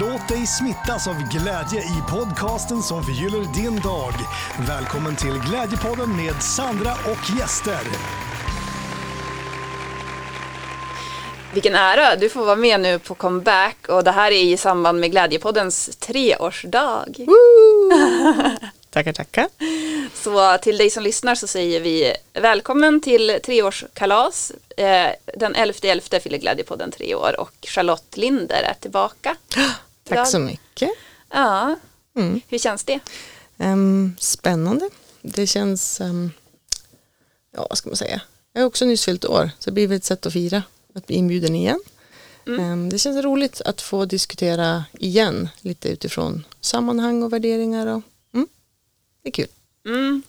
Låt dig smittas av glädje i podcasten som förgyller din dag. Välkommen till Glädjepodden med Sandra och gäster. Vilken ära, du får vara med nu på comeback och det här är i samband med Glädjepoddens treårsdag. Tackar, tackar. Så till dig som lyssnar så säger vi välkommen till treårskalas. Eh, Den 11.11 fyller Glädjepodden tre år och Charlotte Linder är tillbaka. Tack så mycket. Ja, Mm. hur känns det? Ehm, spännande. Det känns, ehm, ja vad ska man säga, jag har också nyss fyllt år så det blir väl ett sätt att fira, att bli inbjuden igen. Ehm, det känns roligt att få diskutera igen lite utifrån sammanhang och värderingar och mm, det är kul. Mm,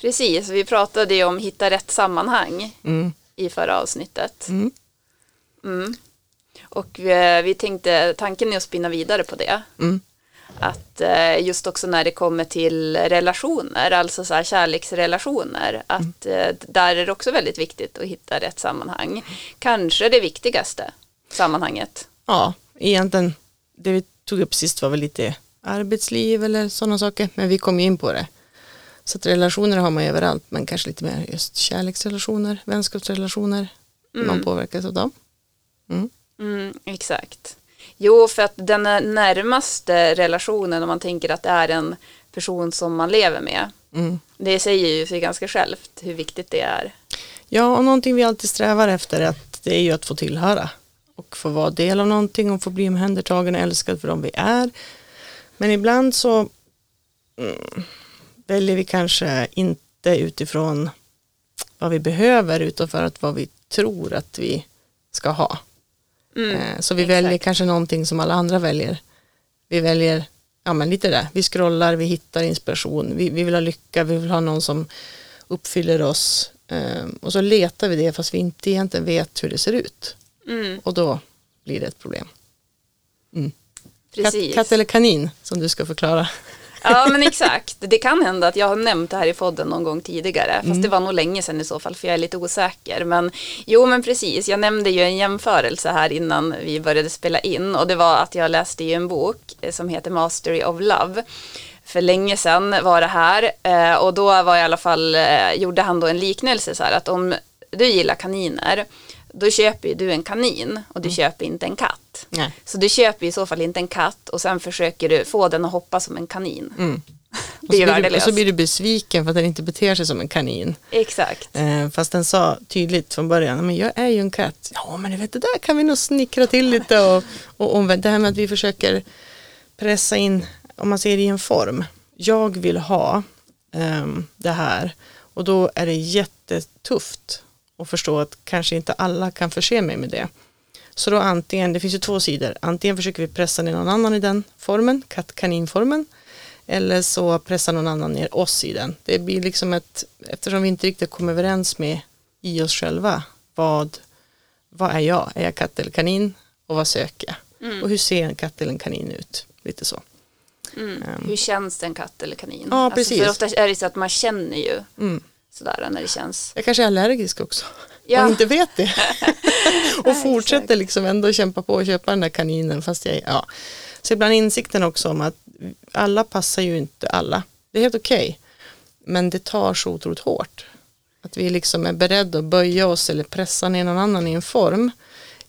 precis, vi pratade ju om hitta rätt sammanhang Mm. i förra avsnittet. Mm. Mm. Och vi, vi tänkte, tanken är att spinna vidare på det. Mm. Att eh, just också när det kommer till relationer, alltså så kärleksrelationer, att eh, där är det också väldigt viktigt att hitta rätt sammanhang. Kanske det viktigaste sammanhanget. Ja, egentligen det vi tog upp sist var väl lite arbetsliv eller sådana saker, men vi kom ju in på det. Så att relationer har man ju överallt, men kanske lite mer just kärleksrelationer, vänskapsrelationer, hur man påverkas av dem. Mm. Mm, exakt. Jo, för att den närmaste relationen, om man tänker att det är en person som man lever med, Mm. det säger ju sig ganska självt hur viktigt det är. Ja, och någonting vi alltid strävar efter är att det är ju att få tillhöra och få vara del av någonting och få bli omhändertagen och älskad för de vi är. Men ibland så mm, väljer vi kanske inte utifrån vad vi behöver utan för att vad vi tror att vi ska ha. Mm, Eh, Så vi exakt. väljer kanske någonting som alla andra väljer. Vi väljer, ja men lite det, vi scrollar, vi hittar inspiration, vi, vi vill ha lycka, vi vill ha någon som uppfyller oss. Eh, Och så letar vi det fast vi inte egentligen vet hur det ser ut. Mm, Och då blir det ett problem. Katt, precis. katt eller kanin som du ska förklara. Ja men exakt, det kan hända att jag har nämnt det här i podden någon gång tidigare, fast Mm. det var nog länge sedan i så fall för jag är lite osäker. Men jo men precis, jag nämnde ju en jämförelse här innan vi började spela in och det var att jag läste ju en bok eh, som heter Mastery of Love. För länge sedan var det här eh, och då var i alla fall, eh, gjorde han då en liknelse så här att om du gillar kaniner då köper ju du en kanin och du köper inte en katt. Nej. Så du köper i så fall inte en katt och sen försöker du få den att hoppa som en kanin. Mm. Och, så blir du, och så blir du besviken för att den inte beter sig som en kanin. Exakt. Eh, fast den sa tydligt från början, men jag är ju en katt. Ja men du vet det där kan vi nog snickra till lite och, och omvänt. Det här med att vi försöker pressa in, om man ser det i en form. Jag vill ha ehm, det här och då är det jättetufft att förstå att kanske inte alla kan förse mig med det. Så då antingen, det finns ju två sidor, antingen försöker vi pressa ner någon annan i den formen, katt-kaninformen, eller så pressar någon annan ner oss i den. Det blir liksom ett, eftersom vi inte riktigt kommer överens med i oss själva, vad, vad är jag? Är jag katt eller kanin? Och vad söker jag? Och hur ser en katt eller en kanin ut? Lite så. Mm. Hur känns det en katt eller kanin? Ja, Alltså, precis. för ofta är det så att man känner ju Mm. Sådär när det känns. Jag kanske är allergisk också. Ja. Och inte vet det. och Nej, fortsätter exakt. liksom ändå kämpa på och köpa den där kaninen. Fast jag, ja. Så ibland insikten också om att alla passar ju inte alla. Det är helt okej. Men det tar så otroligt hårt. Att vi liksom är beredda att böja oss eller pressa ner någon annan i en form.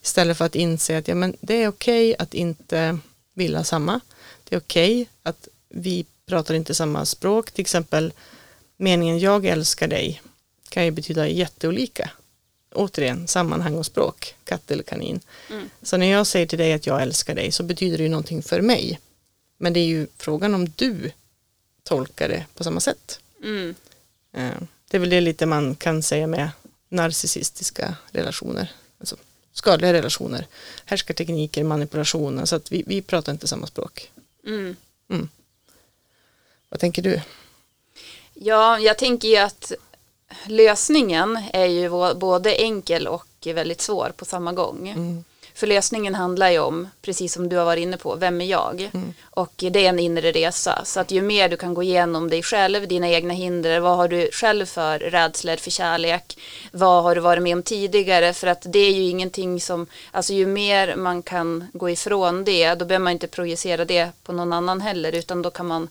Istället för att inse att ja, men det är okej att inte vilja samma. Det är okej att vi pratar inte samma språk. Till exempel meningen jag älskar dig kan ju betyda jätteolika. Återigen, sammanhang och språk, katt eller kanin. Mm. Så när jag säger till dig att jag älskar dig så betyder det ju någonting för mig. Men det är ju frågan om du tolkar det på samma sätt. Mm. Eh, Det är väl det lite man kan säga med narcissistiska relationer. Alltså skadliga relationer. Härskartekniker, manipulationer. Så att vi, vi pratar inte samma språk. Mm. Vad tänker du? Ja, jag tänker ju att lösningen är ju både enkel och väldigt svår på samma gång. Mm. För lösningen handlar ju om, precis som du har varit inne på, vem är jag? Mm. Och det är en inre resa. Så att ju mer du kan gå igenom dig själv, dina egna hinder, vad har du själv för rädslor för kärlek? Vad har du varit med om tidigare? För att det är ju ingenting som, alltså ju mer man kan gå ifrån det, då behöver man inte projicera det på någon annan heller, utan då kan man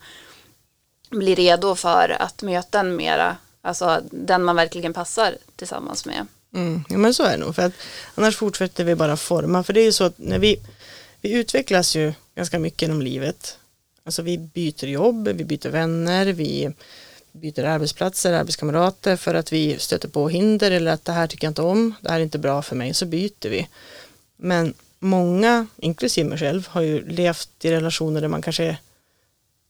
bli redo för att möta en mera, alltså den man verkligen passar tillsammans med. Mm, ja men så är det nog, för att annars fortsätter vi bara forma. För det är ju så att när vi, vi utvecklas ju ganska mycket genom livet. Alltså vi byter jobb, vi byter vänner, vi byter arbetsplatser, arbetskamrater för att vi stöter på hinder eller att det här tycker jag inte om, det här är inte bra för mig, så byter vi. Men många, inklusive mig själv, har ju levt i relationer där man kanske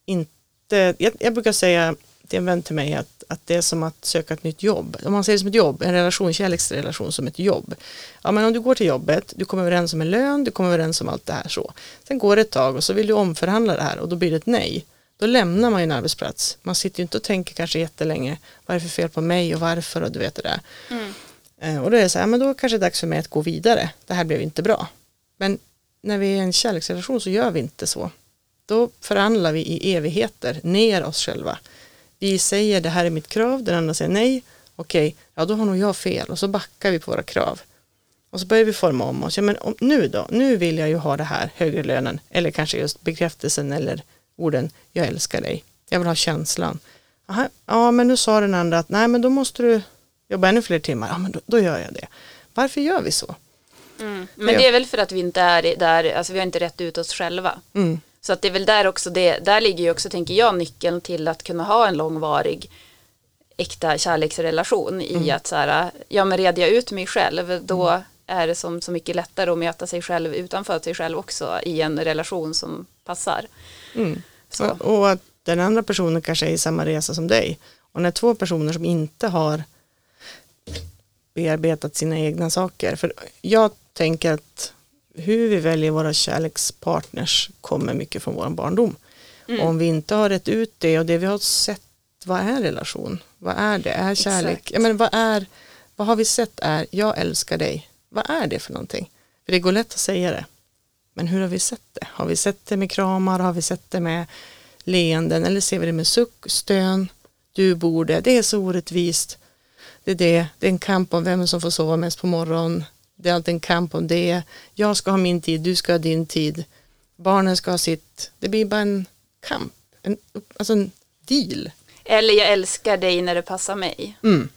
inte, jag, jag brukar säga till en vän till mig att, att det är som att söka ett nytt jobb. Om man ser det som ett jobb, en relation, kärleksrelation som ett jobb. Ja men om du går till jobbet, du kommer överens om en lön, du kommer överens om allt det här så. Sen går det ett tag och så vill du omförhandla det här och då blir det ett nej. Då lämnar man ju en arbetsplats. Man sitter ju inte och tänker kanske jättelänge, vad är det för fel på mig och varför och du vet det där. Mm. Och då är det så här, men då kanske det är dags för mig att gå vidare. Det här blev inte bra. Men när vi är i en kärleksrelation så gör vi inte så. Då förhandlar vi i evigheter ner oss själva vi säger det här är mitt krav, den andra säger nej, okej, okay, ja då har nog jag fel och så backar vi på våra krav. Och så börjar vi forma om oss, ja men om, nu då, nu vill jag ju ha det här, högre lönen, eller kanske just bekräftelsen eller orden, jag älskar dig, jag vill ha känslan. Aha, ja men nu sa den andra att nej men då måste du jobba ännu fler timmar, ja men då, då gör jag det. Varför gör vi så? Mm. Men det är väl för att vi inte är där, alltså vi har inte rätt ut oss själva. Mm. Så att det är väl där också, det, där ligger ju också, tänker jag, nyckeln till att kunna ha en långvarig äkta kärleksrelation i mm. att så här, ja men reder jag ut mig själv, då mm. är det som så mycket lättare att möta sig själv utanför sig själv också i en relation som passar. Mm. Och, och att den andra personen kanske är i samma resa som dig. Och när två personer som inte har bearbetat sina egna saker, för jag tänker att hur vi väljer våra kärlekspartners kommer mycket från vår barndom. Mm. Om vi inte har rätt ut det och det vi har sett, vad är relation? Vad är det? Är kärlek? Ja, men vad, är, vad har vi sett är, jag älskar dig. Vad är det för någonting? För det går lätt att säga det. Men hur har vi sett det? Har vi sett det med kramar? Har vi sett det med leenden? Eller ser vi det med suck, stön? Du borde, det är så orättvist. Det är det, det är en kamp om vem som får sova mest på morgonen det är alltid en kamp om det. Jag ska ha min tid, du ska ha din tid. Barnen ska ha sitt. Det blir bara en kamp, en, alltså en deal. Eller jag älskar dig när det passar mig. Mm.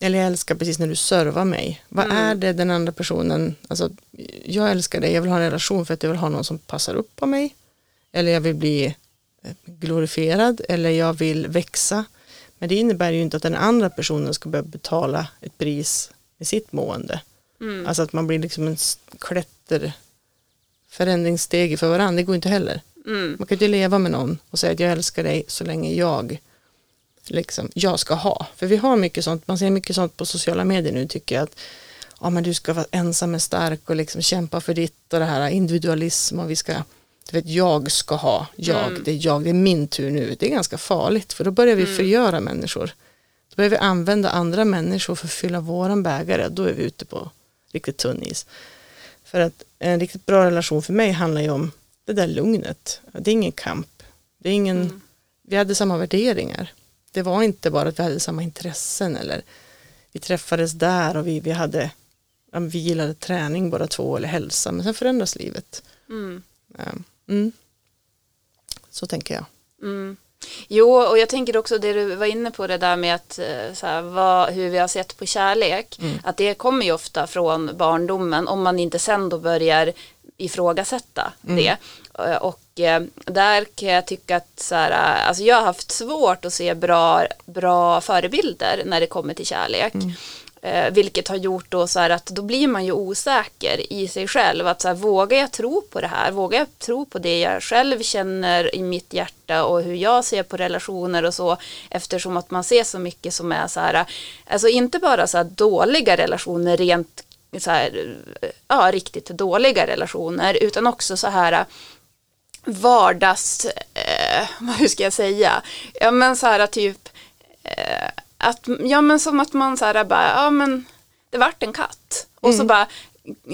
Eller jag älskar precis när du servar mig. Vad mm. är det den andra personen, alltså jag älskar dig, jag vill ha en relation för att jag vill ha någon som passar upp på mig. Eller jag vill bli eh, glorifierad eller jag vill växa. Men det innebär ju inte att den andra personen ska behöva betala ett pris med sitt mående. Mm. Alltså att man blir liksom en klätter förändringssteg för varandra, det går inte heller. Mm. Man kan inte leva med någon och säga att jag älskar dig så länge jag liksom, jag ska ha. För vi har mycket sånt, man ser mycket sånt på sociala medier nu tycker jag att ja, men du ska vara ensam och stark och liksom kämpa för ditt och det här individualism och vi ska du vet, jag ska ha, jag, mm. det är jag, det är min tur nu. Det är ganska farligt för då börjar vi mm. förgöra människor. Då börjar vi använda andra människor för att fylla våran bägare, då är vi ute på riktigt tunn is. För att en riktigt bra relation för mig handlar ju om det där lugnet. Det är ingen kamp. Det är ingen, mm. Vi hade samma värderingar. Det var inte bara att vi hade samma intressen eller vi träffades där och vi, vi hade vi gillade träning båda två eller hälsa men sen förändras livet. Mm. Mm. Så tänker jag. Jo, och jag tänker också det du var inne på det där med att eh, så här, vad, hur vi har sett på kärlek. Mm. Att det kommer ju ofta från barndomen om man inte sen då börjar ifrågasätta mm. det. Eh, och eh, där kan jag tycka att så här, alltså jag har haft svårt att se bra, bra förebilder när det kommer till kärlek. Mm. Eh, vilket har gjort då så här att då blir man ju osäker i sig själv. Att så här, vågar jag tro på det här? Vågar jag tro på det jag själv känner i mitt hjärta och hur jag ser på relationer och så. Eftersom att man ser så mycket som är så här, alltså inte bara så här dåliga relationer rent så här, ja riktigt dåliga relationer utan också så här vardags, eh, hur ska jag säga, ja men så här typ eh, att, ja men som att man så här bara, ja men det vart en katt. Och mm. så bara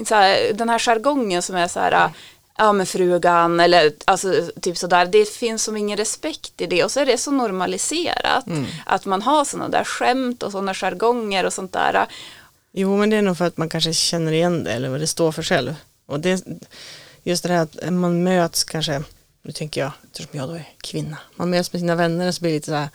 så här, den här jargongen som är så här, ja men frugan eller alltså typ sådär, det finns som ingen respekt i det och så är det så normaliserat Mm. att man har sådana där skämt och sådana jargonger och sånt där. Jo, men det är nog för att man kanske känner igen det eller vad det står för själv. Och det, just det här att man möts kanske, nu tänker jag, eftersom jag då är kvinna, man möts med sina vänner och så blir det lite så här,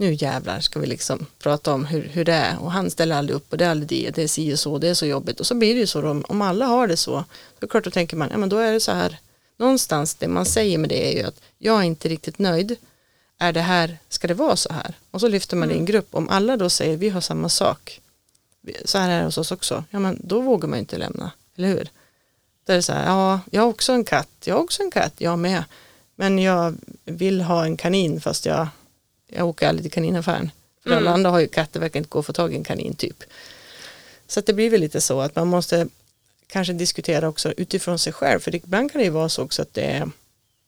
nu jävlar ska vi liksom prata om hur, hur det är. Och han ställer aldrig upp och det är aldrig det, det är si och så, det är så jobbigt. Och så blir det ju så då, om alla har det så, då klart då tänker man, ja men då är det så här, någonstans det man säger med det är ju att jag är inte riktigt nöjd, är det här, ska det vara så här? Och så lyfter man det i en grupp, om alla då säger vi har samma sak, så här är det hos oss också, ja men då vågar man ju inte lämna, eller hur? Där är det så här, ja, jag har också en katt, jag har också en katt, jag med, men jag vill ha en kanin fast jag, jag åker aldrig till kaninaffären. För alla andra har ju katter, verkar inte gå att få tag i en kanin typ. Så det blir väl lite så att man måste kanske diskutera också utifrån sig själv, för det, ibland kan det ju vara så också att det är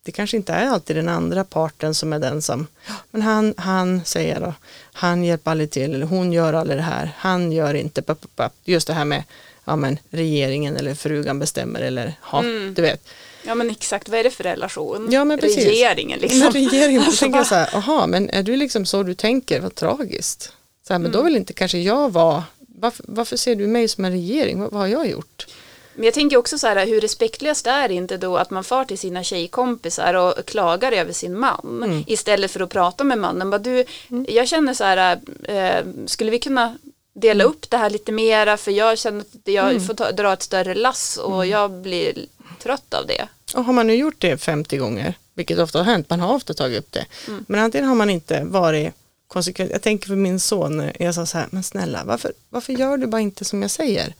det kanske inte är alltid den andra parten som är den som, "Ja, men han, han säger då, han hjälper aldrig till, eller hon gör aldrig det här, han gör inte, papp, papp, papp. just det här med, ja men regeringen eller frugan bestämmer eller, ja, du vet. Ja men exakt, vad är det för relation? Ja, men precis. Regeringen liksom. Men regeringen, Alltså, tänker jag så här, aha, men är du liksom så du tänker, vad tragiskt. Så här, men då vill inte kanske jag vara, varför, varför ser du mig som en regering, vad, vad har jag gjort? Men jag tänker också så här, hur respektlöst är det inte då att man far till sina tjejkompisar och klagar över sin man Mm. istället för att prata med mannen. Bara, du, jag känner så här, eh, skulle vi kunna dela Mm. upp det här lite mera för jag känner att jag får ta, dra ett större lass och Mm. jag blir trött av det. Och har man nu gjort det 50 gånger, vilket ofta har hänt, man har ofta tagit upp det, men antingen har man inte varit konsekvent, jag tänker för min son, jag sa så här, men snälla, varför, varför gör du bara inte som jag säger?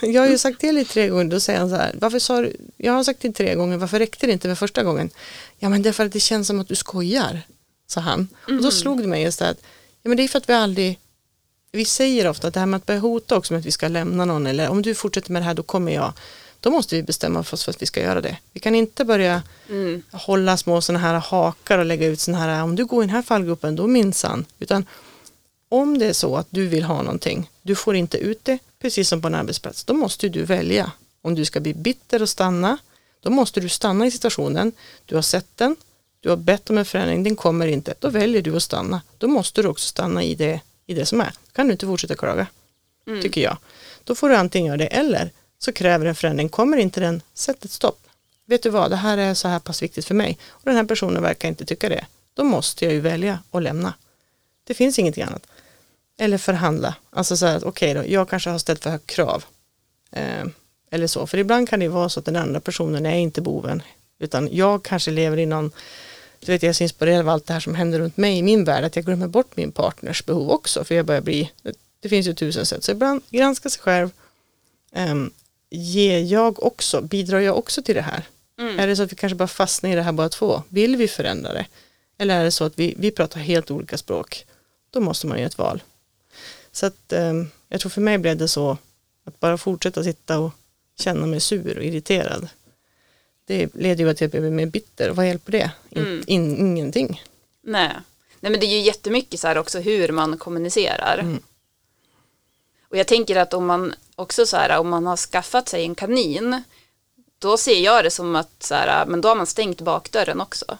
Jag har ju sagt till dig tre gånger, då säger han så här, varför sa du, jag har sagt till tre gånger, varför räckte det inte med första gången? Ja men det är för att det känns som att du skojar, sa han. Och då slog det mig just det att, ja men det är för att vi aldrig, vi säger ofta att det här med att börja hota också med att vi ska lämna någon, eller om du fortsätter med det här då kommer jag, då måste vi bestämma oss för att vi ska göra det. Vi kan inte börja Mm. hålla små sådana här hakar och lägga ut sådana här, om du går i den här fallgruppen, då minsann. Utan om det är så att du vill ha någonting, du får inte ut det, precis som på en arbetsplats, då måste du välja. Om du ska bli bitter och stanna, då måste du stanna i situationen, du har sett den, du har bett om en förändring, den kommer inte, då väljer du att stanna. Då måste du också stanna i det, i det som är. Då kan du inte fortsätta klaga, tycker jag. Då får du antingen göra det eller så kräver en förändring, kommer inte den, sätt ett stopp. Vet du vad, det här är så här pass viktigt för mig och den här personen verkar inte tycka det. Då måste jag ju välja att lämna. Det finns ingenting annat. Eller förhandla. Alltså så här, att, okej då, jag kanske har ställt för högt krav. Eh, eller så, för ibland kan det ju vara så att den andra personen är inte boven. Utan jag kanske lever i någon, du vet jag är så inspirerad av allt det här som händer runt mig i min värld, att jag glömmer bort min partners behov också, för jag börjar bli, det finns ju tusen sätt. Så ibland granska sig själv, um, ger jag också, bidrar jag också till det här? Är det så att vi kanske bara fastnar i det här bara två? Vill vi förändra det? Eller är det så att vi, vi pratar helt olika språk? Då måste man göra ett val. Så att um, jag tror för mig blev det så att bara fortsätta sitta och känna mig sur och irriterad. Det leder ju till att jag blir mer bitter. Vad hjälper det? In, in, ingenting. Nej. Nej men det är ju jättemycket så här också hur man kommunicerar. Mm. Och jag tänker att om man också så här om man har skaffat sig en kanin då ser jag det som att så här, men då har man stängt bakdörren också.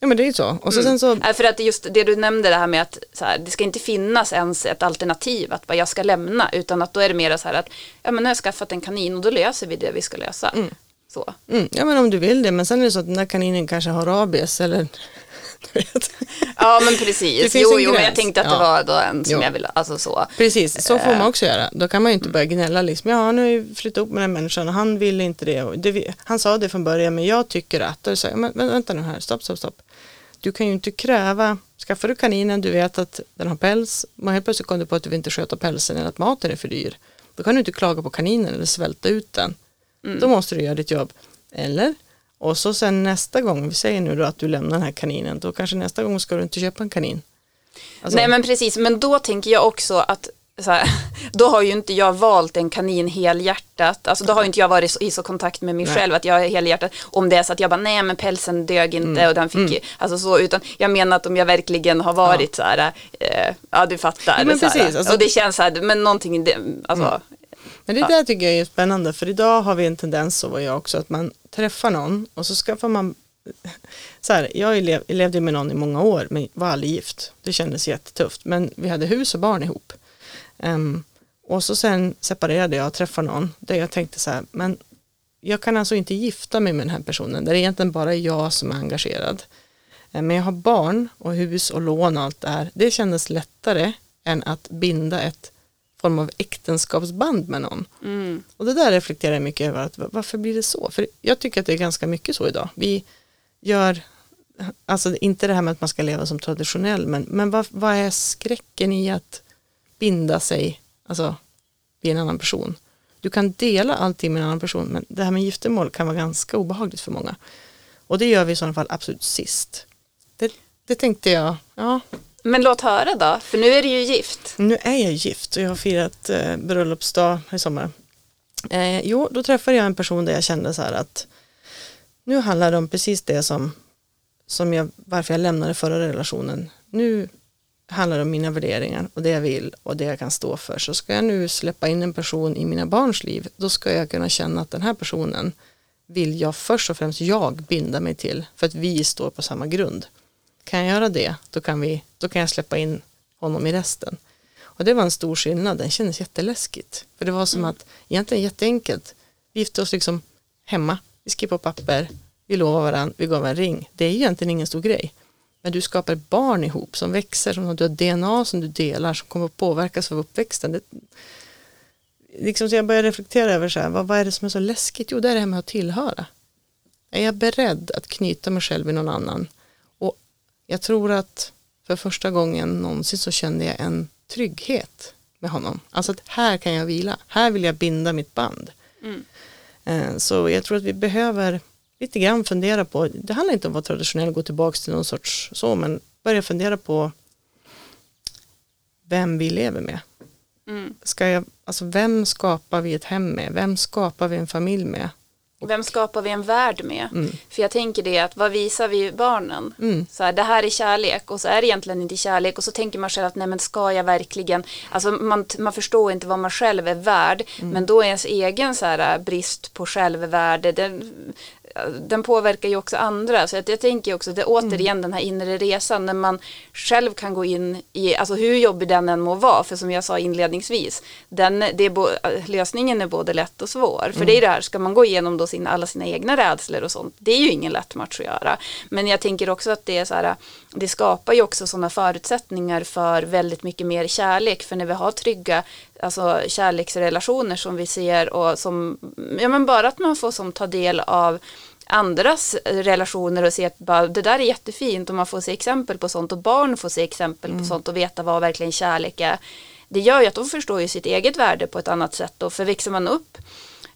Ja men det är ju så. Och så sen så, För att just det du nämnde det här med att så här, det ska inte finnas ens ett alternativ att bara jag ska lämna utan att då är det mer så här att ja men nu har jag skaffat en kanin och då löser vi det vi ska lösa. Så. mm, ja men om du vill det, men sen är det så att den där kaninen kanske har rabies eller. Ja men precis, jo, jo men jag tänkte att det Ja. var då en som Jo. jag ville, alltså så. Precis, så får Eh. man också göra. Då kan man ju inte börja gnälla liksom, ja nu har jag flyttat upp med den människan och han ville inte det. Och det han sa det från början men jag tycker att, och så, men, vänta nu här, stopp, stopp, stopp. Du kan ju inte kräva, skaffar du kaninen, du vet att den har päls, men helt plötsligt kom du på att du vill inte sköta pälsen eller att maten är för dyr. Då kan du inte klaga på kaninen eller svälta ut den. Då måste du göra ditt jobb. Eller? Och så sen nästa gång, vi säger nu då att du lämnar den här kaninen, då kanske nästa gång ska du inte köpa en kanin. Alltså- Nej men precis, men då tänker jag också att här, då har ju inte jag valt en kanin helhjärtat, alltså då har ju inte jag varit så, i så kontakt med mig Nej. själv att jag är helhjärtat, om det är så att jag bara nej men pälsen dög inte och den fick ju, alltså så, utan jag menar att om jag verkligen har varit så här, eh, ja du fattar, Ja, men så precis, alltså- och det känns så här, men någonting, alltså, Men det där tycker jag är spännande för idag har vi en tendens så var jag också att man träffa någon och så skaffar man så här, jag lev, levde med någon i många år men var aldrig gift. Det kändes jättetufft men vi hade hus och barn ihop. Um, och så sen separerade jag och träffade någon där jag tänkte så här, men jag kan alltså inte gifta mig med den här personen där det egentligen bara jag som är engagerad. Ehm, men jag har barn och hus och lån och allt det här. Det kändes lättare än att binda ett form av äktenskapsband med någon. Mm. Och det där reflekterar jag mycket över, att varför blir det så? För jag tycker att det är ganska mycket så idag. Vi gör, alltså inte det här med att man ska leva som traditionell, men, men vad, vad är skräcken i att binda sig alltså, vid en annan person? Du kan dela allting med en annan person, men det här med giftermål kan vara ganska obehagligt för många. Och det gör vi i sådana fall absolut sist. Det, det tänkte jag, ja, men låt höra då, för nu är du ju gift. nu är jag gift och jag har firat eh, bröllopsdag i sommar. Eh, jo, då träffade jag en person där jag kände så här att nu handlar det om precis det som, som jag, varför jag lämnade förra relationen. Nu handlar det om mina värderingar och det jag vill och det jag kan stå för. Så ska jag nu släppa in en person i mina barns liv, då ska jag kunna känna att den här personen vill jag först och främst jag binda mig till för att vi står på samma grund. Kan jag göra det, då kan, vi, då kan jag släppa in honom i resten. Och det var en stor skillnad, den kändes jätteläskigt. För det var som att, egentligen jätteenkelt, vi gifte oss liksom hemma, vi skrev på papper, vi lovade varandra, vi gav en ring. Det är egentligen ingen stor grej. Men du skapar barn ihop som växer, som du har DNA som du delar, som kommer att påverkas av uppväxten. Det, liksom, så jag började reflektera över så här, vad, vad är det som är så läskigt? Jo, det är det här med att tillhöra. Är jag beredd att knyta mig själv vid någon annan? Jag tror att för första gången någonsin så kände jag en trygghet med honom. Alltså att här kan jag vila, här vill jag binda mitt band. Mm. Eh, Så jag tror att vi behöver lite grann fundera på, det handlar inte om att vara traditionell och gå tillbaka till någon sorts så, men börja fundera på vem vi lever med. Mm. Ska jag, alltså vem skapar vi ett hem med? Vem skapar vi en familj med? Vem skapar vi en värld med? Mm. För jag tänker det att vad visar vi barnen? Mm. Så här, det här är kärlek och så är det egentligen inte kärlek och så tänker man själv att nej men ska jag verkligen, alltså man, man förstår inte vad man själv är värd Mm. men då är ens egen så här, brist på självvärde den, den påverkar ju också andra. Så att jag tänker också det återigen den här inre resan när man själv kan gå in i, alltså hur jobbig den än må vara. För som jag sa inledningsvis den, det är lösningen är både lätt och svår. För det är det här, ska man gå igenom då sina, alla sina egna rädslor och sånt? Det är ju ingen lätt match att göra. Men jag tänker också att det är så här det skapar ju också sådana förutsättningar för väldigt mycket mer kärlek. För när vi har trygga alltså kärleksrelationer som vi ser och som, ja men bara att man får som ta del av andras relationer och se att bara, det där är jättefint och man får se exempel på sånt och barn får se exempel på sånt och veta vad verkligen kärlek är. Det gör ju att de förstår ju sitt eget värde på ett annat sätt då, för växer man upp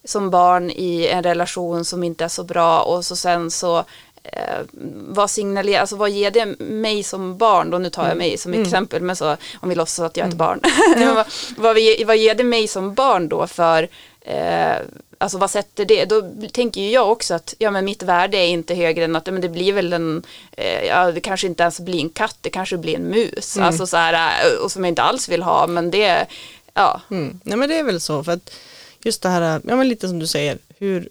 som barn i en relation som inte är så bra och så sen så eh, vad signalerar, alltså vad ger det mig som barn då, nu tar jag mig som exempel, men så om vi låtsas att jag är ett barn, vad, vad, vi, vad ger det mig som barn då för eh, Alltså vad sätter det? Då tänker ju jag också att ja, men mitt värde är inte högre än att men det blir väl en, eh, ja det kanske inte ens blir en katt, det kanske blir en mus. Alltså så här, eh, och som jag inte alls vill ha, men det, ja. Mm. Nej men det är väl så för att just det här, ja men lite som du säger, hur,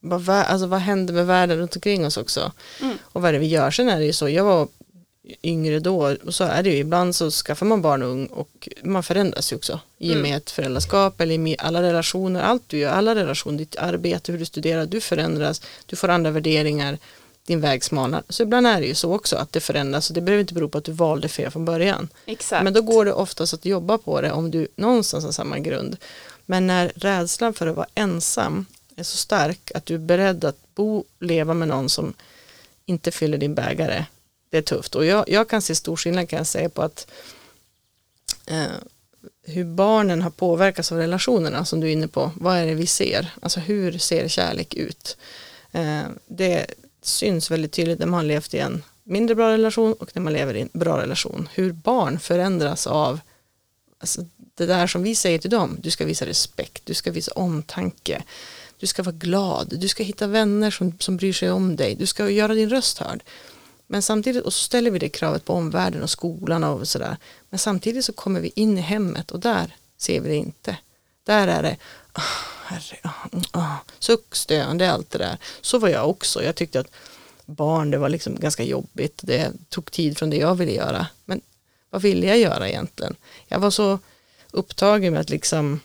vad, alltså, vad händer med världen runt omkring oss också? Mm. Och vad är det vi gör? Sen är det ju så, jag var yngre då och så är det ju, ibland så skaffar man barn och ung och man förändras ju också i och med ett föräldraskap eller i alla relationer, allt du gör, alla relationer, ditt arbete, hur du studerar, du förändras, du får andra värderingar, din väg smalnar. Så ibland är det ju så också att det förändras och det behöver inte bero på att du valde fel från början. Exakt. Men då går det oftast att jobba på det om du någonstans har samma grund. Men när rädslan för att vara ensam är så stark att du är beredd att bo, leva med någon som inte fyller din bägare, det är tufft. Och jag, jag kan se stor skillnad kan jag säga på att eh, hur barnen har påverkats av relationerna som du är inne på. Vad är det vi ser? Alltså hur ser kärlek ut? Eh, det syns väldigt tydligt när man har levt i en mindre bra relation och när man lever i en bra relation. Hur barn förändras av alltså, det där som vi säger till dem. Du ska visa respekt, du ska visa omtanke, du ska vara glad, du ska hitta vänner som, som bryr sig om dig, du ska göra din röst hörd. Men samtidigt, och så ställer vi det kravet på omvärlden och skolan och sådär. Men samtidigt så kommer vi in i hemmet och där ser vi det inte. Där är det oh, herre, oh, oh, mm, suck, stön, det är allt det där. Så var jag också. Jag tyckte att barn, det var liksom ganska jobbigt. Det tog tid från det jag ville göra. Men vad ville jag göra egentligen? Jag var så upptagen med att liksom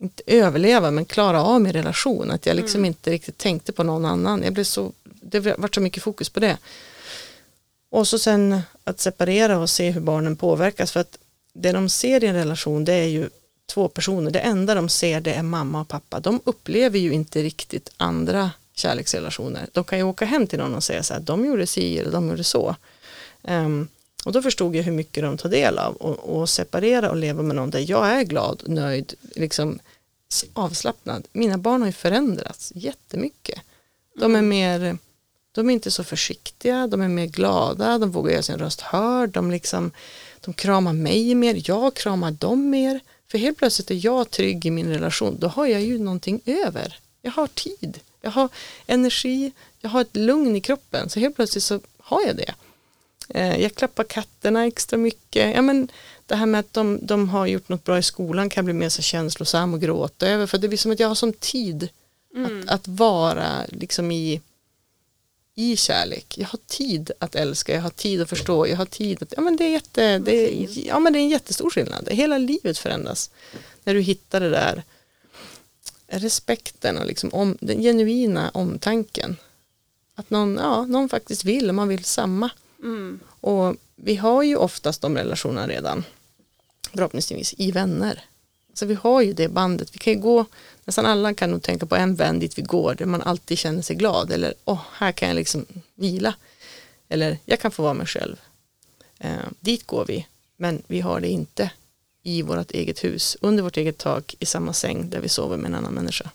inte överleva men klara av min relation. Att jag liksom mm. inte riktigt tänkte på någon annan. Jag blev så, det var så mycket fokus på det. Och så sen att separera och se hur barnen påverkas. För att det de ser i en relation det är ju två personer. Det enda de ser det är mamma och pappa. De upplever ju inte riktigt andra kärleksrelationer. De kan ju åka hem till någon och säga så här, de gjorde si eller de gjorde så. Um, och då förstod jag hur mycket de tar del av och, och separera och leva med någon där jag är glad, nöjd, liksom avslappnad. Mina barn har ju förändrats jättemycket. De är mm. mer, de är inte så försiktiga, de är mer glada, de vågar göra sin röst hörd, de, liksom, de kramar mig mer, jag kramar dem mer. För helt plötsligt är jag trygg i min relation, då har jag ju någonting över. Jag har tid, jag har energi, jag har ett lugn i kroppen, så helt plötsligt så har jag det. Eh, jag klappar katterna extra mycket. Ja, men det här med att de, de har gjort något bra i skolan kan bli mer så känslosam och gråta över för det blir som att jag har som tid mm. att, att vara liksom i, i kärlek. Jag har tid att älska, jag har tid att förstå, jag har tid att, ja men det är, jätte, det är, ja, men det är en jättestor skillnad. Hela livet förändras när du hittar det där respekten och liksom om, den genuina omtanken. Att någon, ja, någon faktiskt vill och man vill samma. Mm. Och vi har ju oftast de relationerna redan, förhoppningsvis i vänner. Så vi har ju det bandet, vi kan ju gå, nästan alla kan nog tänka på en vän dit vi går, där man alltid känner sig glad, eller åh, här kan jag liksom vila, eller jag kan få vara mig själv. Eh, dit går vi, men vi har det inte i vårt eget hus, under vårt eget tak, i samma säng där vi sover med en annan människa.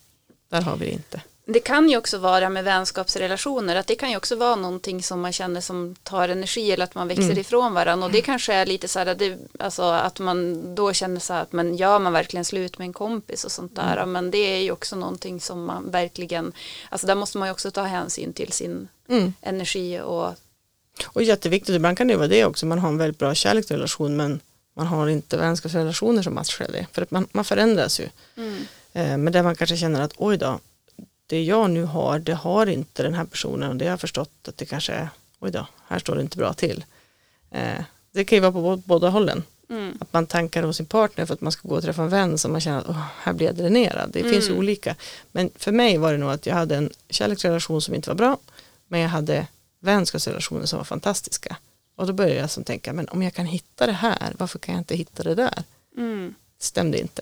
Där har vi det inte det kan ju också vara med vänskapsrelationer att det kan ju också vara någonting som man känner som tar energi eller att man växer mm. ifrån varandra och det kanske är lite så här det, alltså att man då känner så här att men gör man verkligen slut med en kompis och sånt där mm. men det är ju också någonting som man verkligen alltså där måste man ju också ta hänsyn till sin mm. energi och och jätteviktigt, ibland kan det vara det också, man har en väldigt bra kärleksrelation men man har inte vänskapsrelationer som matchar det, för att man, man förändras ju. Mm. Eh, men där man kanske känner att oj då, det jag nu har, det har inte den här personen och det har jag förstått att det kanske är, oj då, här står det inte bra till. Eh, det kan ju vara på båda hållen. Mm. Att man tankar hos sin partner för att man ska gå och träffa en vän som man känner att oh, här blir jag dränerad. Det mm. finns ju olika. Men för mig var det nog att jag hade en kärleksrelation som inte var bra. Men jag hade vänskapsrelationer som var fantastiska. Och då började jag som tänka, men om jag kan hitta det här, varför kan jag inte hitta det där? Mm. Stämde inte.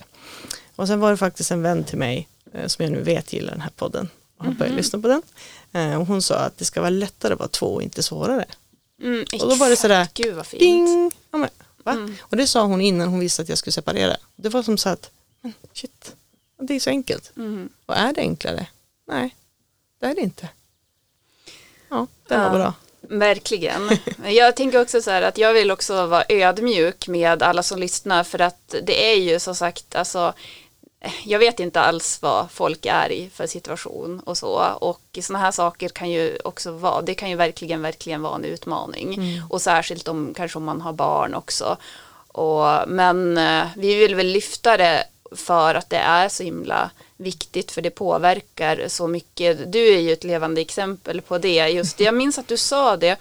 Och sen var det faktiskt en vän till mig som jag nu vet gillar den här podden och har börjat mm. lyssna på den. Eh, och hon sa att det ska vara lättare att vara två och inte svårare. Mm, och då var det sådär, Gud vad fint. ding, ja, men? Mm. och det sa hon innan hon visste att jag skulle separera. Det var som så att, shit, det är så enkelt. Mm. Och är det enklare? Nej, det är det inte. Ja, det var ja. bra. Verkligen. Jag tänker också så här att jag vill också vara ödmjuk med alla som lyssnar för att det är ju som sagt alltså jag vet inte alls vad folk är i för situation och så och sådana här saker kan ju också vara, det kan ju verkligen, verkligen vara en utmaning mm. och särskilt om kanske om man har barn också. Och, men eh, vi vill väl lyfta det för att det är så himla viktigt för det påverkar så mycket. Du är ju ett levande exempel på det. Just jag minns att du sa det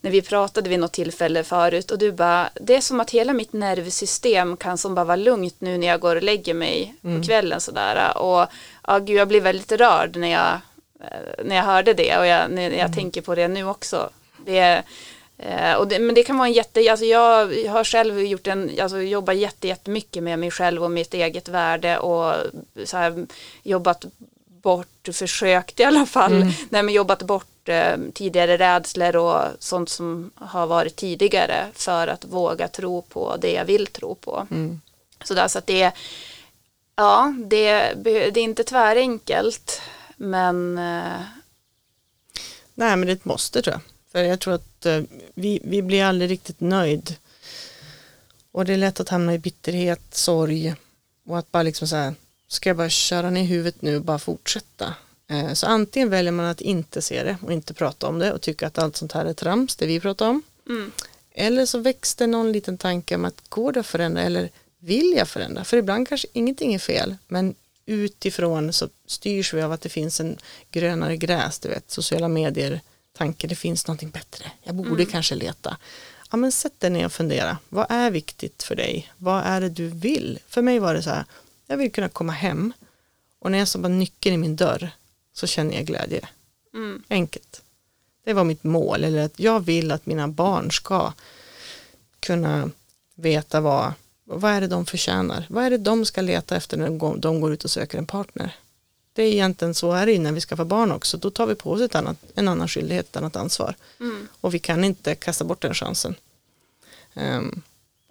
när vi pratade vid något tillfälle förut och du bara, det är som att hela mitt nervsystem kan som bara vara lugnt nu när jag går och lägger mig mm. på kvällen sådär och ja, gud, jag blir väldigt rörd när jag, eh, när jag hörde det och jag, när jag mm. tänker på det nu också. Det, eh, och det, men det kan vara en jätte, alltså jag, jag har själv gjort en, alltså jobbat jätte, jättemycket med mig själv och mitt eget värde och så här, jobbat bort, försökt i alla fall, mm. nej, men jobbat bort eh, tidigare rädslor och sånt som har varit tidigare för att våga tro på det jag vill tro på. Mm. Så, där, så att det, ja, det, det är inte tvärenkelt, men eh... Nej, men det är ett måste tror jag. För jag tror att eh, vi, vi blir aldrig riktigt nöjd. Och det är lätt att hamna i bitterhet, sorg och att bara liksom så här ska jag bara köra ner huvudet nu och bara fortsätta. Eh, så antingen väljer man att inte se det och inte prata om det och tycka att allt sånt här är trams, det vi pratar om. Mm. Eller så växte någon liten tanke om att går det att förändra eller vill jag förändra? För ibland kanske ingenting är fel, men utifrån så styrs vi av att det finns en grönare gräs, du vet, sociala medier, tanke, det finns någonting bättre, jag borde kanske leta. Ja men sätt dig ner och fundera, vad är viktigt för dig? Vad är det du vill? För mig var det så här, jag vill kunna komma hem och när jag stoppar nyckeln i min dörr så känner jag glädje. Mm. Enkelt. Det var mitt mål, eller att jag vill att mina barn ska kunna veta vad, vad är det de förtjänar. Vad är det de ska leta efter när de går, ut och söker en partner. Det är egentligen så är det innan vi skaffar barn också. Då tar vi på oss ett annat, en annan skyldighet, ett annat ansvar. Mm. Och vi kan inte kasta bort den chansen. Ehm,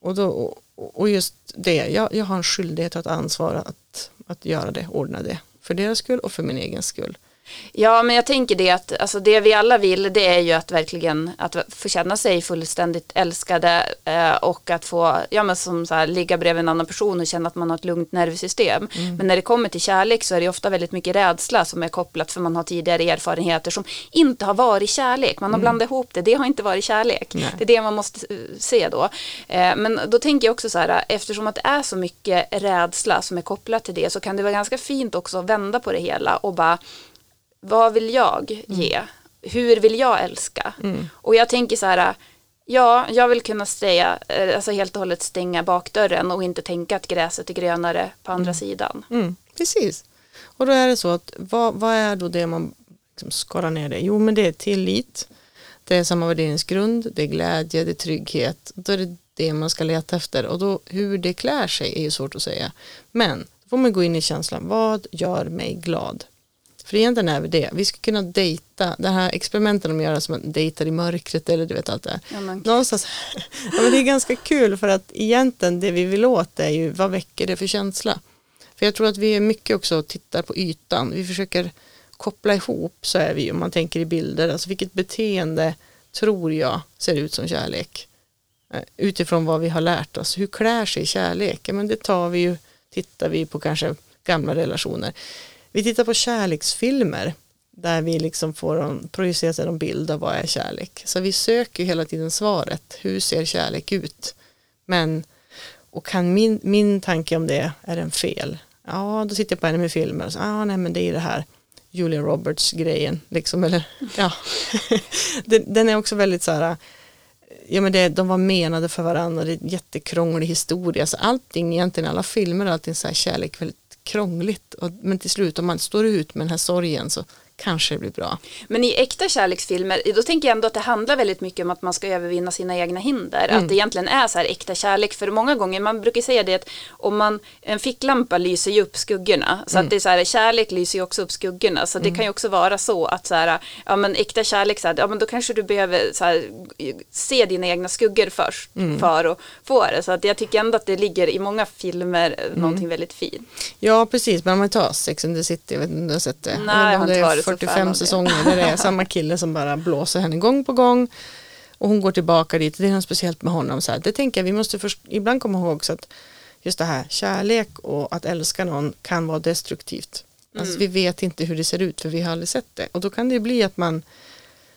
och, då, och, och just det, jag, jag har en skyldighet och ett ansvar att, att göra det, ordna det. För deras skull och för min egen skull. Ja, men jag tänker det att alltså det vi alla vill det är ju att verkligen att få känna sig fullständigt älskade eh, och att få, ja men som så här, ligga bredvid en annan person och känna att man har ett lugnt nervsystem. Men när det kommer till kärlek så är det ofta väldigt mycket rädsla som är kopplat för man har tidigare erfarenheter som inte har varit kärlek. Man har blandat ihop det, det har inte varit kärlek. Nej. Det är det man måste eh, se då. Eh, men då tänker jag också så här, eftersom att det är så mycket rädsla som är kopplat till det så kan det vara ganska fint också att vända på det hela och bara vad vill jag ge? Hur vill jag älska? Och jag tänker så här, ja, jag vill kunna säga, eh, alltså helt och hållet stänga bakdörren och inte tänka att gräset är grönare på andra sidan. Mm, precis. Och då är det så att vad, vad är då det man liksom skalar ner det? Jo men det är tillit, det är samma värderingsgrund, det är glädje, det är trygghet. Då är det det man ska leta efter och då hur det klär sig är ju svårt att säga. Men då får man gå in i känslan, vad gör mig glad? Egentligen är det, vi ska kunna dejta, det här experimenten de gör som man dejtar i mörkret eller du vet allt det här. Ja, men- Någonstans, ja, men det är ganska kul för att egentligen det vi vill åt är ju vad väcker det för känsla? För jag tror att vi är mycket också tittar på ytan, vi försöker koppla ihop så är vi om man tänker i bilder, alltså vilket beteende tror jag ser ut som kärlek? Eh, Utifrån vad vi har lärt oss, hur klär sig kärlek? Ja, men det tar vi ju, tittar vi på kanske gamla relationer. Vi tittar på kärleksfilmer där vi liksom får en, projiceras en bild av vad är kärlek. Så vi söker hela tiden svaret, hur ser kärlek ut? Men, och kan min, min tanke om det, är den fel? Ja, då sitter jag på med filmer och så, ah, nej men det är det här Julia Roberts grejen, liksom, eller ja. den, den är också väldigt så här, ja men det, de var menade för varandra, det är en jättekrånglig historia, så allting egentligen, alla filmer, allting så här kärlek väldigt krångligt, och, men till slut om man står ut med den här sorgen så kanske det blir bra. Men i äkta kärleksfilmer, då tänker jag ändå att det handlar väldigt mycket om att man ska övervinna sina egna hinder. Att det egentligen är så här äkta kärlek. För många gånger, man brukar säga det att om man, en ficklampa lyser ju upp skuggorna. Så att det är så här, kärlek lyser ju också upp skuggorna. Så det kan ju också vara så att så här, ja men äkta kärlek, så här, ja men då kanske du behöver så här, se dina egna skuggor först för att få det. Så att jag tycker ändå att det ligger i många filmer någonting väldigt fint. Ja precis, men om man tar Sex and the City, jag vet inte om du har sett det? Nej, jag har inte varit är så fan av 45 det. säsonger där det är samma kille som bara blåser henne gång på gång och hon går tillbaka dit, det är något speciellt med honom. Så här. Det tänker jag, vi måste först, ibland komma ihåg så att just det här, kärlek och att älska någon kan vara destruktivt. Alltså vi vet inte hur det ser ut för vi har aldrig sett det och då kan det bli att man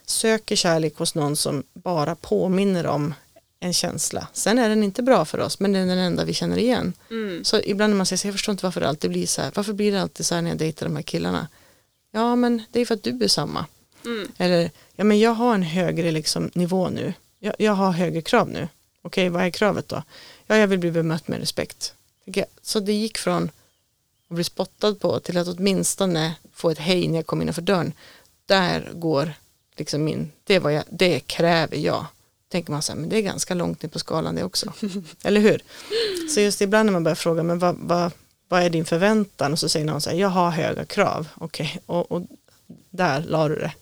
söker kärlek hos någon som bara påminner om en känsla. Sen är den inte bra för oss men den är den enda vi känner igen. Så ibland när man säger så jag förstår inte varför det alltid blir så här. Varför blir det alltid så här när jag dejtar de här killarna? Ja men det är för att du är samma. Eller ja men jag har en högre liksom, nivå nu. Jag, jag har högre krav nu. Okej vad är kravet då? Ja jag vill bli bemött med respekt. Så det gick från att bli spottad på till att åtminstone få ett hej när jag kom innanför dörren. Där går liksom min, det, vad jag, det kräver jag. Tänker man så här, men det är ganska långt ner på skalan det också. Eller hur? Så just ibland när man börjar fråga, men vad, vad, vad är din förväntan? Och så säger någon så här, jag har höga krav. Okej, och, och där la du det.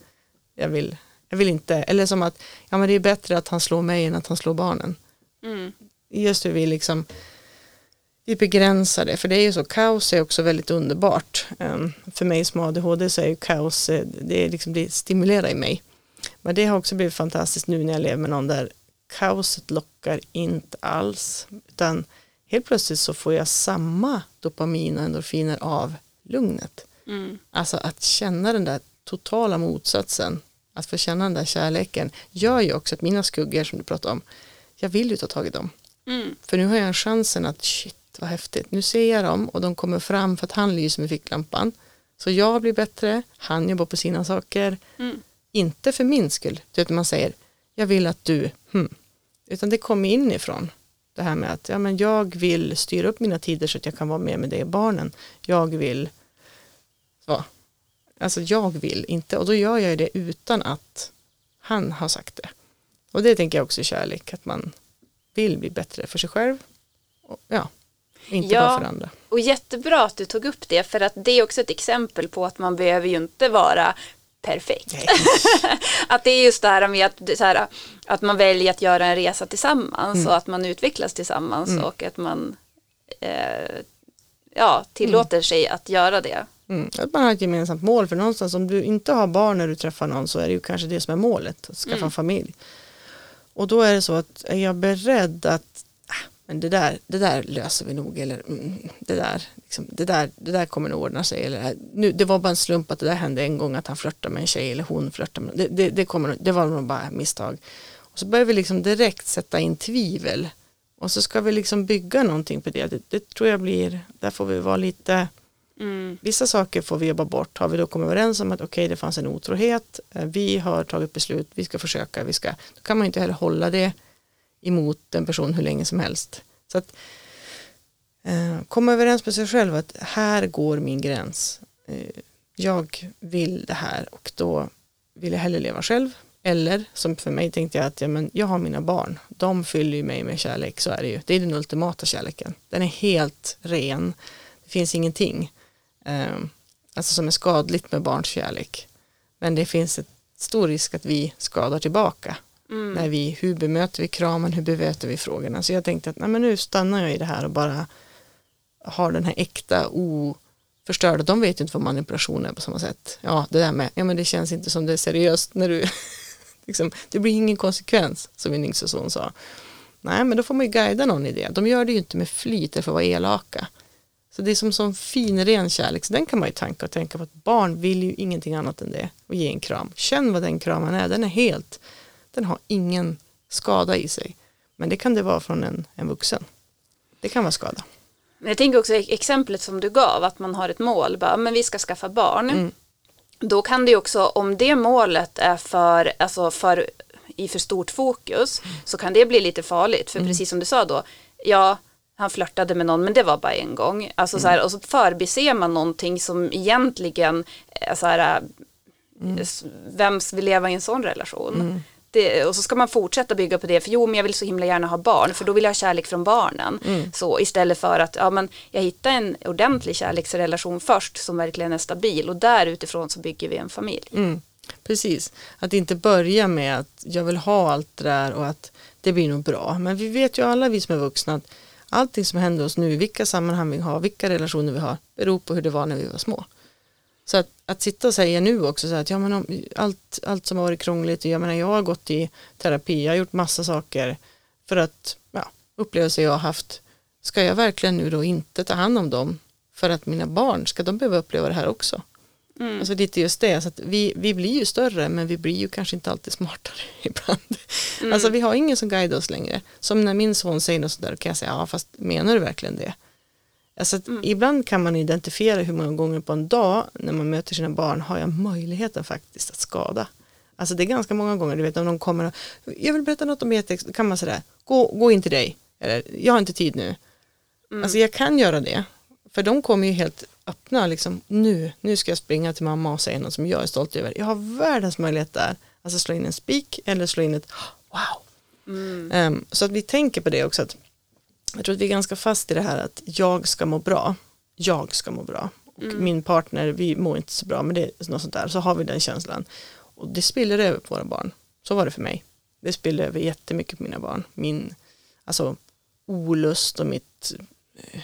Jag vill, jag vill inte, eller som att, ja men det är bättre att han slår mig än att han slår barnen. Mm. Just hur vi liksom vi begränsar det, för det är ju så, kaos är också väldigt underbart. Um, för mig som har ADHD så är ju kaos, eh, det, är liksom, det stimulerar i mig. Men det har också blivit fantastiskt nu när jag lever med någon där kaoset lockar inte alls, utan helt plötsligt så får jag samma dopamin och endorfiner av lugnet. Mm. Alltså att känna den där totala motsatsen, att få känna den där kärleken, gör ju också att mina skuggor som du pratade om, jag vill ju ta tag i dem. Mm. För nu har jag chansen att shit, shit vad häftigt, nu ser jag dem och de kommer fram för att han lyser med ficklampan. Så jag blir bättre, han jobbar på sina saker. Mm. Inte för min skull, utan man säger, jag vill att du, hmm. utan det kommer inifrån. Det här med att ja, men jag vill styra upp mina tider så att jag kan vara med med det barnen. Jag vill, så. Alltså jag vill inte, och då gör jag det utan att han har sagt det. Och det tänker jag också är kärlek, att man vill bli bättre för sig själv. Och, ja, inte Ja. bara för andra. Och jättebra att du tog upp det för att det är också ett exempel på att man behöver ju inte vara perfekt. att det är just det här med att, här, att man väljer att göra en resa tillsammans och att man utvecklas tillsammans och att man eh, ja, tillåter sig att göra det. Mm. Att man har ett gemensamt mål för någonstans om du inte har barn när du träffar någon så är det ju kanske det som är målet, att skaffa familj. Och då är det så att är jag beredd att men det där, det där löser vi nog eller mm, det, där, liksom, det, där, det där kommer nog ordna sig. Eller, nu, det var bara en slump att det där hände en gång att han flörtade med en tjej eller hon flörtade med det, det, det, kommer, det var nog bara misstag. Och så börjar vi liksom direkt sätta in tvivel och så ska vi liksom bygga någonting på det. Det, det tror jag blir, där får vi vara lite Mm. Vissa saker får vi jobba bort. Har vi då kommit överens om att okej det fanns en otrohet, eh, vi har tagit beslut, vi ska försöka, vi ska, då kan man inte heller hålla det emot en person hur länge som helst. Så att eh, komma överens med sig själv att här går min gräns. Eh, jag vill det här och då vill jag hellre leva själv. Eller som för mig tänkte jag att ja, men jag har mina barn, de fyller ju mig med kärlek, så är det ju. Det är den ultimata kärleken. Den är helt ren, det finns ingenting eh, alltså som är skadligt med barns kärlek. Men det finns ett stor risk att vi skadar tillbaka. Mm. När vi, hur bemöter vi kramen, hur bemöter vi frågorna. Så jag tänkte att nej, men nu stannar jag i det här och bara har den här äkta oförstörda, de vet ju inte vad manipulation är på samma sätt. Ja, det där med, ja men det känns inte som det är seriöst när du, liksom, det blir ingen konsekvens som min yngsta son sa. Nej, men då får man ju guida någon i det. De gör det ju inte med flit för att vara elaka. Så det är som sån fin ren kärlek, så den kan man ju tanka och tänka på att barn vill ju ingenting annat än det och ge en kram. Känn vad den kramen är, den är helt, den har ingen skada i sig. Men det kan det vara från en, en vuxen. Det kan vara skada. Men jag tänker också exemplet som du gav, att man har ett mål, bara, men vi ska skaffa barn. Då kan det också, om det målet är för, alltså för, i för stort fokus, så kan det bli lite farligt. För precis som du sa då, ja, han flörtade med någon, men det var bara en gång. Alltså så här, och så förbiser man någonting som egentligen, är så här, s- vem vill leva i en sån relation? Det, och så ska man fortsätta bygga på det, för jo men jag vill så himla gärna ha barn, för då vill jag ha kärlek från barnen. Så istället för att, ja men jag hittar en ordentlig kärleksrelation först som verkligen är stabil och där utifrån så bygger vi en familj. Mm, precis, att inte börja med att jag vill ha allt det där och att det blir nog bra. Men vi vet ju alla vi som är vuxna att allting som händer oss nu, vilka sammanhang vi har, vilka relationer vi har, beror på hur det var när vi var små. Så att, att sitta och säga nu också så att ja, men allt, allt som har varit krångligt, jag menar jag har gått i terapi, jag har gjort massa saker för att ja, upplevelser jag har haft, ska jag verkligen nu då inte ta hand om dem för att mina barn, ska de behöva uppleva det här också? Mm. Alltså lite just det, så att vi, vi blir ju större men vi blir ju kanske inte alltid smartare ibland. Mm. Alltså vi har ingen som guidar oss längre. Som när min son säger något sådär kan jag säga, ja fast menar du verkligen det? Alltså Mm. ibland kan man identifiera hur många gånger på en dag när man möter sina barn har jag möjligheten faktiskt att skada. Alltså det är ganska många gånger, du vet om de kommer och jag vill berätta något om e-text, då kan man säga gå, gå in till dig, eller jag har inte tid nu. Alltså jag kan göra det, för de kommer ju helt öppna, liksom nu, nu ska jag springa till mamma och säga något som jag är stolt över. Jag har världens möjlighet där, alltså slå in en spik eller slå in ett wow. Ehm, så att vi tänker på det också, att jag tror att vi är ganska fast i det här att jag ska må bra, jag ska må bra. Och min partner, vi mår inte så bra, men det är något sånt där, så har vi den känslan. Och det spiller över på våra barn. Så var det för mig. Det spiller över jättemycket på mina barn. Min alltså, olust och mitt eh,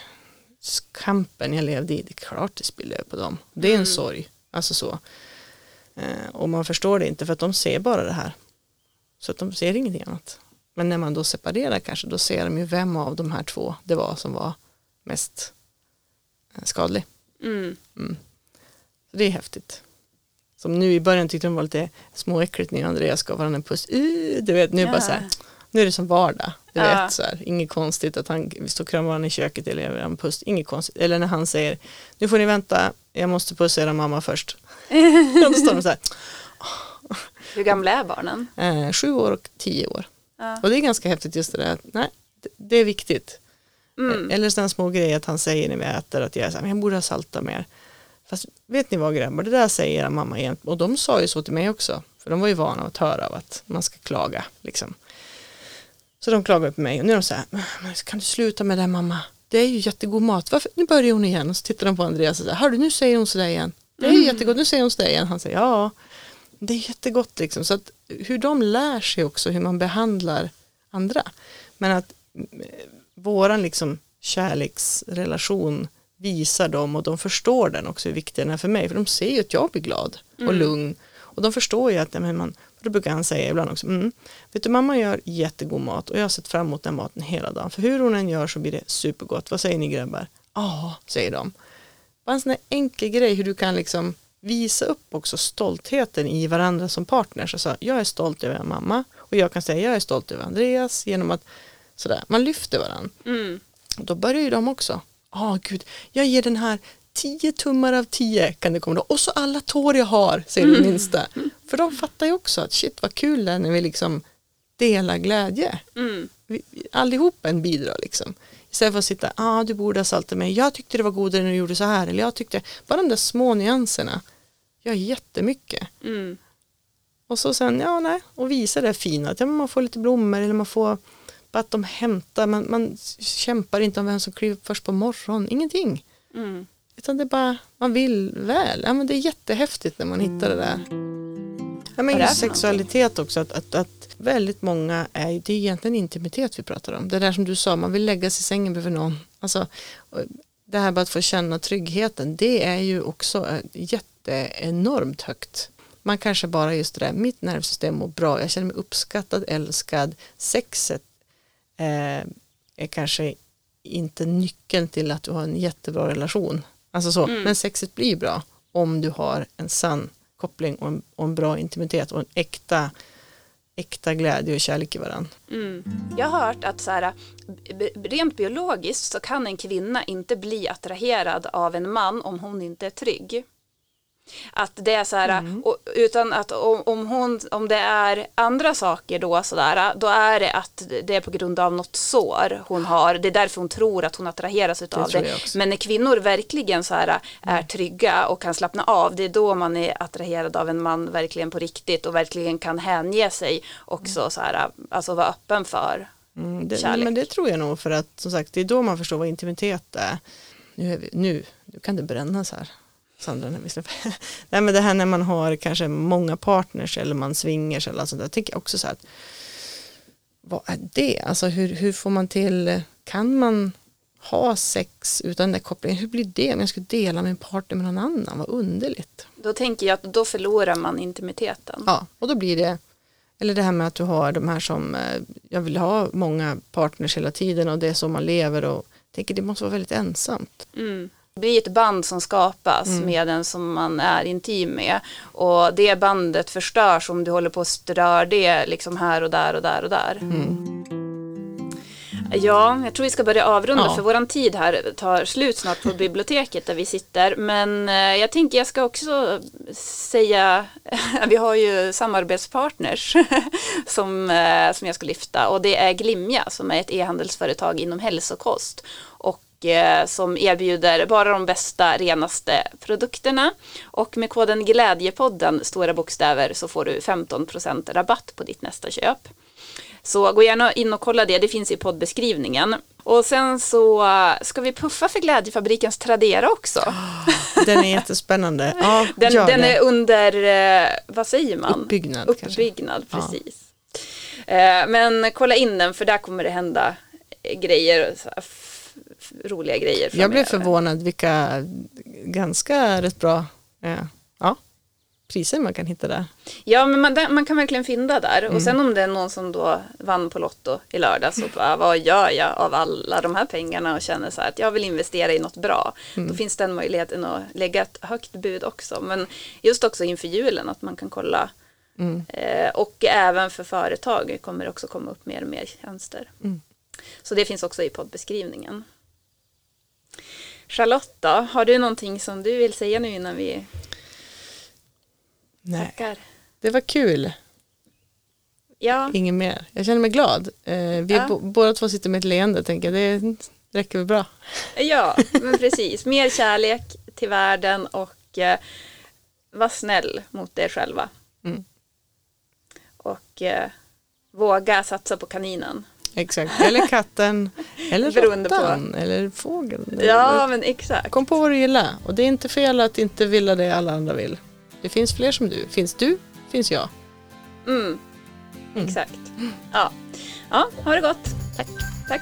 kampen jag levde i, det är klart det spiller över på dem. Det är en sorg, alltså så. Eh, och man förstår det inte för att de ser bara det här. Så att de ser ingenting annat. Men när man då separerar kanske, då ser de ju vem av de här två det var som var mest eh, skadlig. Mm. Så det är häftigt. Som nu i början tyckte de var lite småäckligt när Andreas gav varandra en puss. Uh, du vet, nu Ja. bara så här, nu är det som vardag. Du Ja. vet så här, inget konstigt att han vi står och kramar varandra i köket eller gör en puss, inget konstigt. Eller när han säger, nu får ni vänta, jag måste pussa era mamma först. Då står de så här, Hur gamla är barnen? eh, sju år och tio år. Ja. Och det är ganska häftigt just det där, att, nej, det, är viktigt. Mm. Eller sådana små grejer att han säger när vi äter att jag är så här, jag borde ha saltat mer. Fast vet ni vad grabbar, det där säger era mamma igen. Och de sa ju så till mig också. För de var ju vana att höra av att man ska klaga. Liksom. Så de klagade på mig och nu är de så här, "Men kan du sluta med det mamma? Det är ju jättegod mat. Varför? Nu börjar hon igen. Och så tittar de på Andreas och säger, hörru nu säger hon sådär igen. Det är ju jättegott, nu säger hon sådär igen. Han säger, ja, det är jättegott liksom. Så att hur de lär sig också hur man behandlar andra. Men att eh, våran liksom kärleksrelation visar dem och de förstår den också hur viktig den är för mig. För de ser ju att jag blir glad och lugn. Och de förstår ju att, men man, då brukar han säga ibland också, mm, vet du mamma gör jättegod mat och jag har sett fram emot den maten hela dagen. För hur hon än gör så blir det supergott. Vad säger ni grabbar? Ja, säger de. Bara en sån här enkel grej hur du kan liksom visa upp också stoltheten i varandra som partners. Alltså, jag är stolt över mamma och jag kan säga jag är stolt över Andreas genom att sådär, man lyfter varandra. Mm. Då börjar ju de också. Ja, gud, jag ger den här 10 tummar av 10 kan det komma då. Och så alla tår jag har, säger den minsta. För de fattar ju också att shit vad kul det är när vi liksom delar glädje. Mm. Vi- allihopa en bidrar liksom. Istället för att sitta, ja ah, du borde ha saltat mig, jag tyckte det var godare när du gjorde så här. Eller jag tyckte, bara de där små nyanserna gör jättemycket. Mm. Och så sen, ja nej, och visa det fina, att ja, man får lite blommor eller man får bara att de hämtar, man, man kämpar inte om vem som kliver först på morgonen, ingenting. Mm. Utan det är bara, man vill väl. Ja, men det är jättehäftigt när man hittar det där. Ja, men just sexualitet också, att, att, att väldigt många är, det är egentligen intimitet vi pratar om. Det där som du sa, man vill lägga sig i sängen bredvid någon. Alltså, det här bara att få känna tryggheten, det är ju också eh, jätteenormt högt. Man kanske bara just det där, mitt nervsystem mår bra, jag känner mig uppskattad, älskad, sexet eh, är kanske inte nyckeln till att du har en jättebra relation. Alltså så, men sexet blir bra om du har en sann koppling och en, och en bra intimitet och en äkta, äkta glädje och kärlek i varandra. Mm. Jag har hört att så här, rent biologiskt så kan en kvinna inte bli attraherad av en man om hon inte är trygg. Att det är så här, och, utan att om, om, hon, om det är andra saker då så där, då är det att det är på grund av något sår hon har. Det är därför hon tror att hon attraheras av det. också. Men när kvinnor verkligen så här är trygga och kan slappna av, det är då man är attraherad av en man verkligen på riktigt och verkligen kan hänge sig också så här, alltså vara öppen för. Mm, det, Kärlek. men det tror jag nog för att som sagt det är då man förstår vad intimitet är. Nu, är vi, nu, nu kan det brännas här. Sandra, när vi släpper. Nej men det här när man har kanske många partners eller man swingers eller sånt där. tänker jag också så här att vad är det? Alltså hur, hur får man till, kan man ha sex utan den kopplingen? Hur blir det om jag skulle dela min partner med någon annan? Vad underligt. Då tänker jag att då förlorar man intimiteten. Ja, och då blir det, eller det här med att du har de här som, eh, jag vill ha många partners hela tiden och det är så man lever och tänker det måste vara väldigt ensamt. Mm. Det blir ett band som skapas med den som man är intim med. Och det bandet förstörs om du håller på och strör det liksom här och där och där och där. Ja, jag tror vi ska börja avrunda Ja. för våran tid här tar slut snart på biblioteket där vi sitter. Men eh, jag tänker jag ska också säga, vi har ju samarbetspartners som, eh, som jag ska lyfta och det är Glimja som är ett e-handelsföretag inom hälsokost som erbjuder bara de bästa, renaste produkterna. Och med koden Glädjepodden, stora bokstäver, så får du 15% rabatt på ditt nästa köp. Så gå gärna in och kolla det, det finns i poddbeskrivningen. Och sen så eh, ska vi puffa för Glädjefabrikens Tradera också. Den är jättespännande. Ja, Den, den är under, eh, vad säger man? Uppbyggnad kanske. Uppbyggnad, Ja. precis. Eh, Men kolla in den för där kommer det hända eh, grejer, roliga grejer. Jag blev förvånad vilka ganska rätt bra eh, ja, priser man kan hitta där. Ja, men man, man kan verkligen fynda där. Mm. Och sen om det är någon som då vann på Lotto i lördag så bara, vad gör jag av alla de här pengarna och känner så här att jag vill investera i något bra. Mm. Då finns den möjligheten att lägga ett högt bud också. Men just också inför julen att man kan kolla Mm. Eh, och även för företag kommer det också komma upp mer och mer tjänster. Mm. Så det finns också i poddbeskrivningen. Charlotta, har du någonting som du vill säga nu innan vi Nej, tackar? det var kul. Ja, Inget mer. Jag känner mig glad. Eh, vi Ja. båda två sitter med ett leende, tänker jag. Det räcker väl bra. ja men precis. Mer kärlek till världen och eh, var snäll mot er själva. Mm. Och eh, våga satsa på kaninen. Exakt. Eller katten, eller råttan, eller fågeln. Ja, men exakt. Kom på vad du gillar. Och det är inte fel att inte vilja det alla andra vill. Det finns fler som du. Finns du, finns jag. Mm. Mm. Exakt. Ja. ja, ha det gott. Tack. Tack.